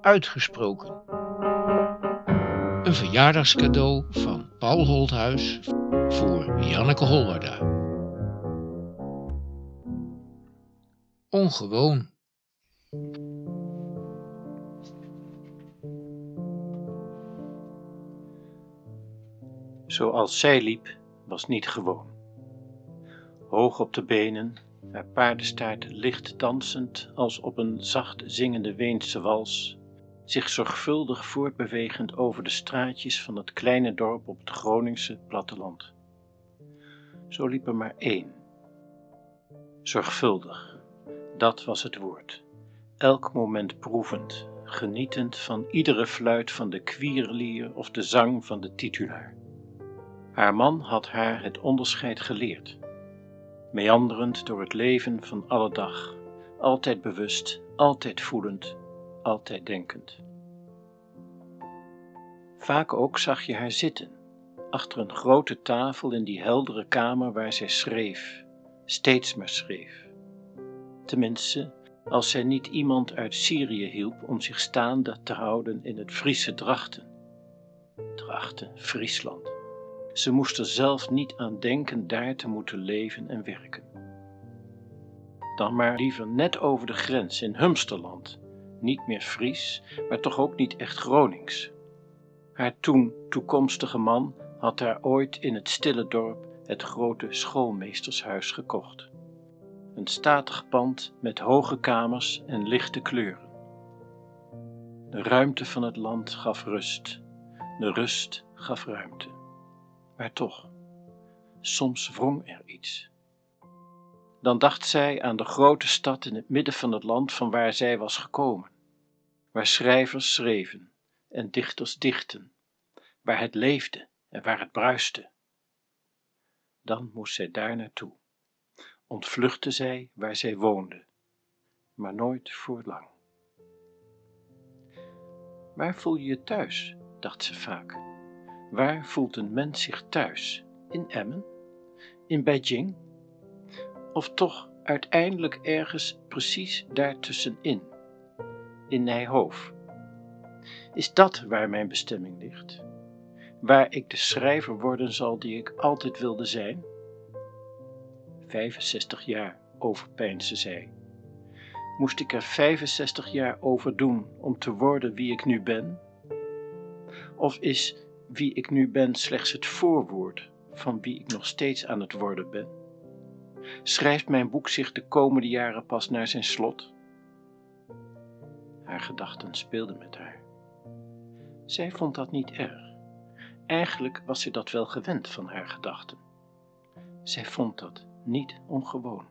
uitgesproken. Een verjaardagscadeau van Paul Holthuis voor Janneke Holwarda. Ongewoon. Zoals zij liep, was niet gewoon. Hoog op de benen, haar paardenstaart licht dansend als op een zacht zingende Weense wals, zich zorgvuldig voortbewegend over de straatjes van het kleine dorp op het Groningse platteland. Zo liep er maar één. Zorgvuldig, dat was het woord. Elk moment proevend, genietend van iedere fluit van de kwierlier of de zang van de titulaar. Haar man had haar het onderscheid geleerd, meanderend door het leven van alle dag, altijd bewust, altijd voelend, altijd denkend. Vaak ook zag je haar zitten, achter een grote tafel in die heldere kamer waar zij schreef, steeds maar schreef. Tenminste, als zij niet iemand uit Syrië hielp om zich staande te houden in het Friese Drachten. Drachten, Friesland. Ze moest er zelf niet aan denken daar te moeten leven en werken. Dan maar liever net over de grens in Humsterland, niet meer Fries, maar toch ook niet echt Gronings. Haar toen toekomstige man had daar ooit in het stille dorp het grote schoolmeestershuis gekocht. Een statig pand met hoge kamers en lichte kleuren. De ruimte van het land gaf rust, de rust gaf ruimte. Maar toch, soms wrong er iets. Dan dacht zij aan de grote stad in het midden van het land van waar zij was gekomen, waar schrijvers schreven en dichters dichten, waar het leefde en waar het bruiste. Dan moest zij daar naartoe, ontvluchtte zij waar zij woonde, maar nooit voor lang. Waar voel je je thuis, dacht ze vaak. Waar voelt een mens zich thuis? In Emmen? In Beijing? Of toch uiteindelijk ergens precies daartussenin, in Nijhoofd? Is dat waar mijn bestemming ligt? Waar ik de schrijver worden zal die ik altijd wilde zijn? 65 jaar overpeinsde zij. Moest ik er 65 jaar over doen om te worden wie ik nu ben? Of is wie ik nu ben slechts het voorwoord van wie ik nog steeds aan het worden ben? Schrijft mijn boek zich de komende jaren pas naar zijn slot? Haar gedachten speelden met haar. Zij vond dat niet erg. Eigenlijk was ze dat wel gewend van haar gedachten. Zij vond dat niet ongewoon.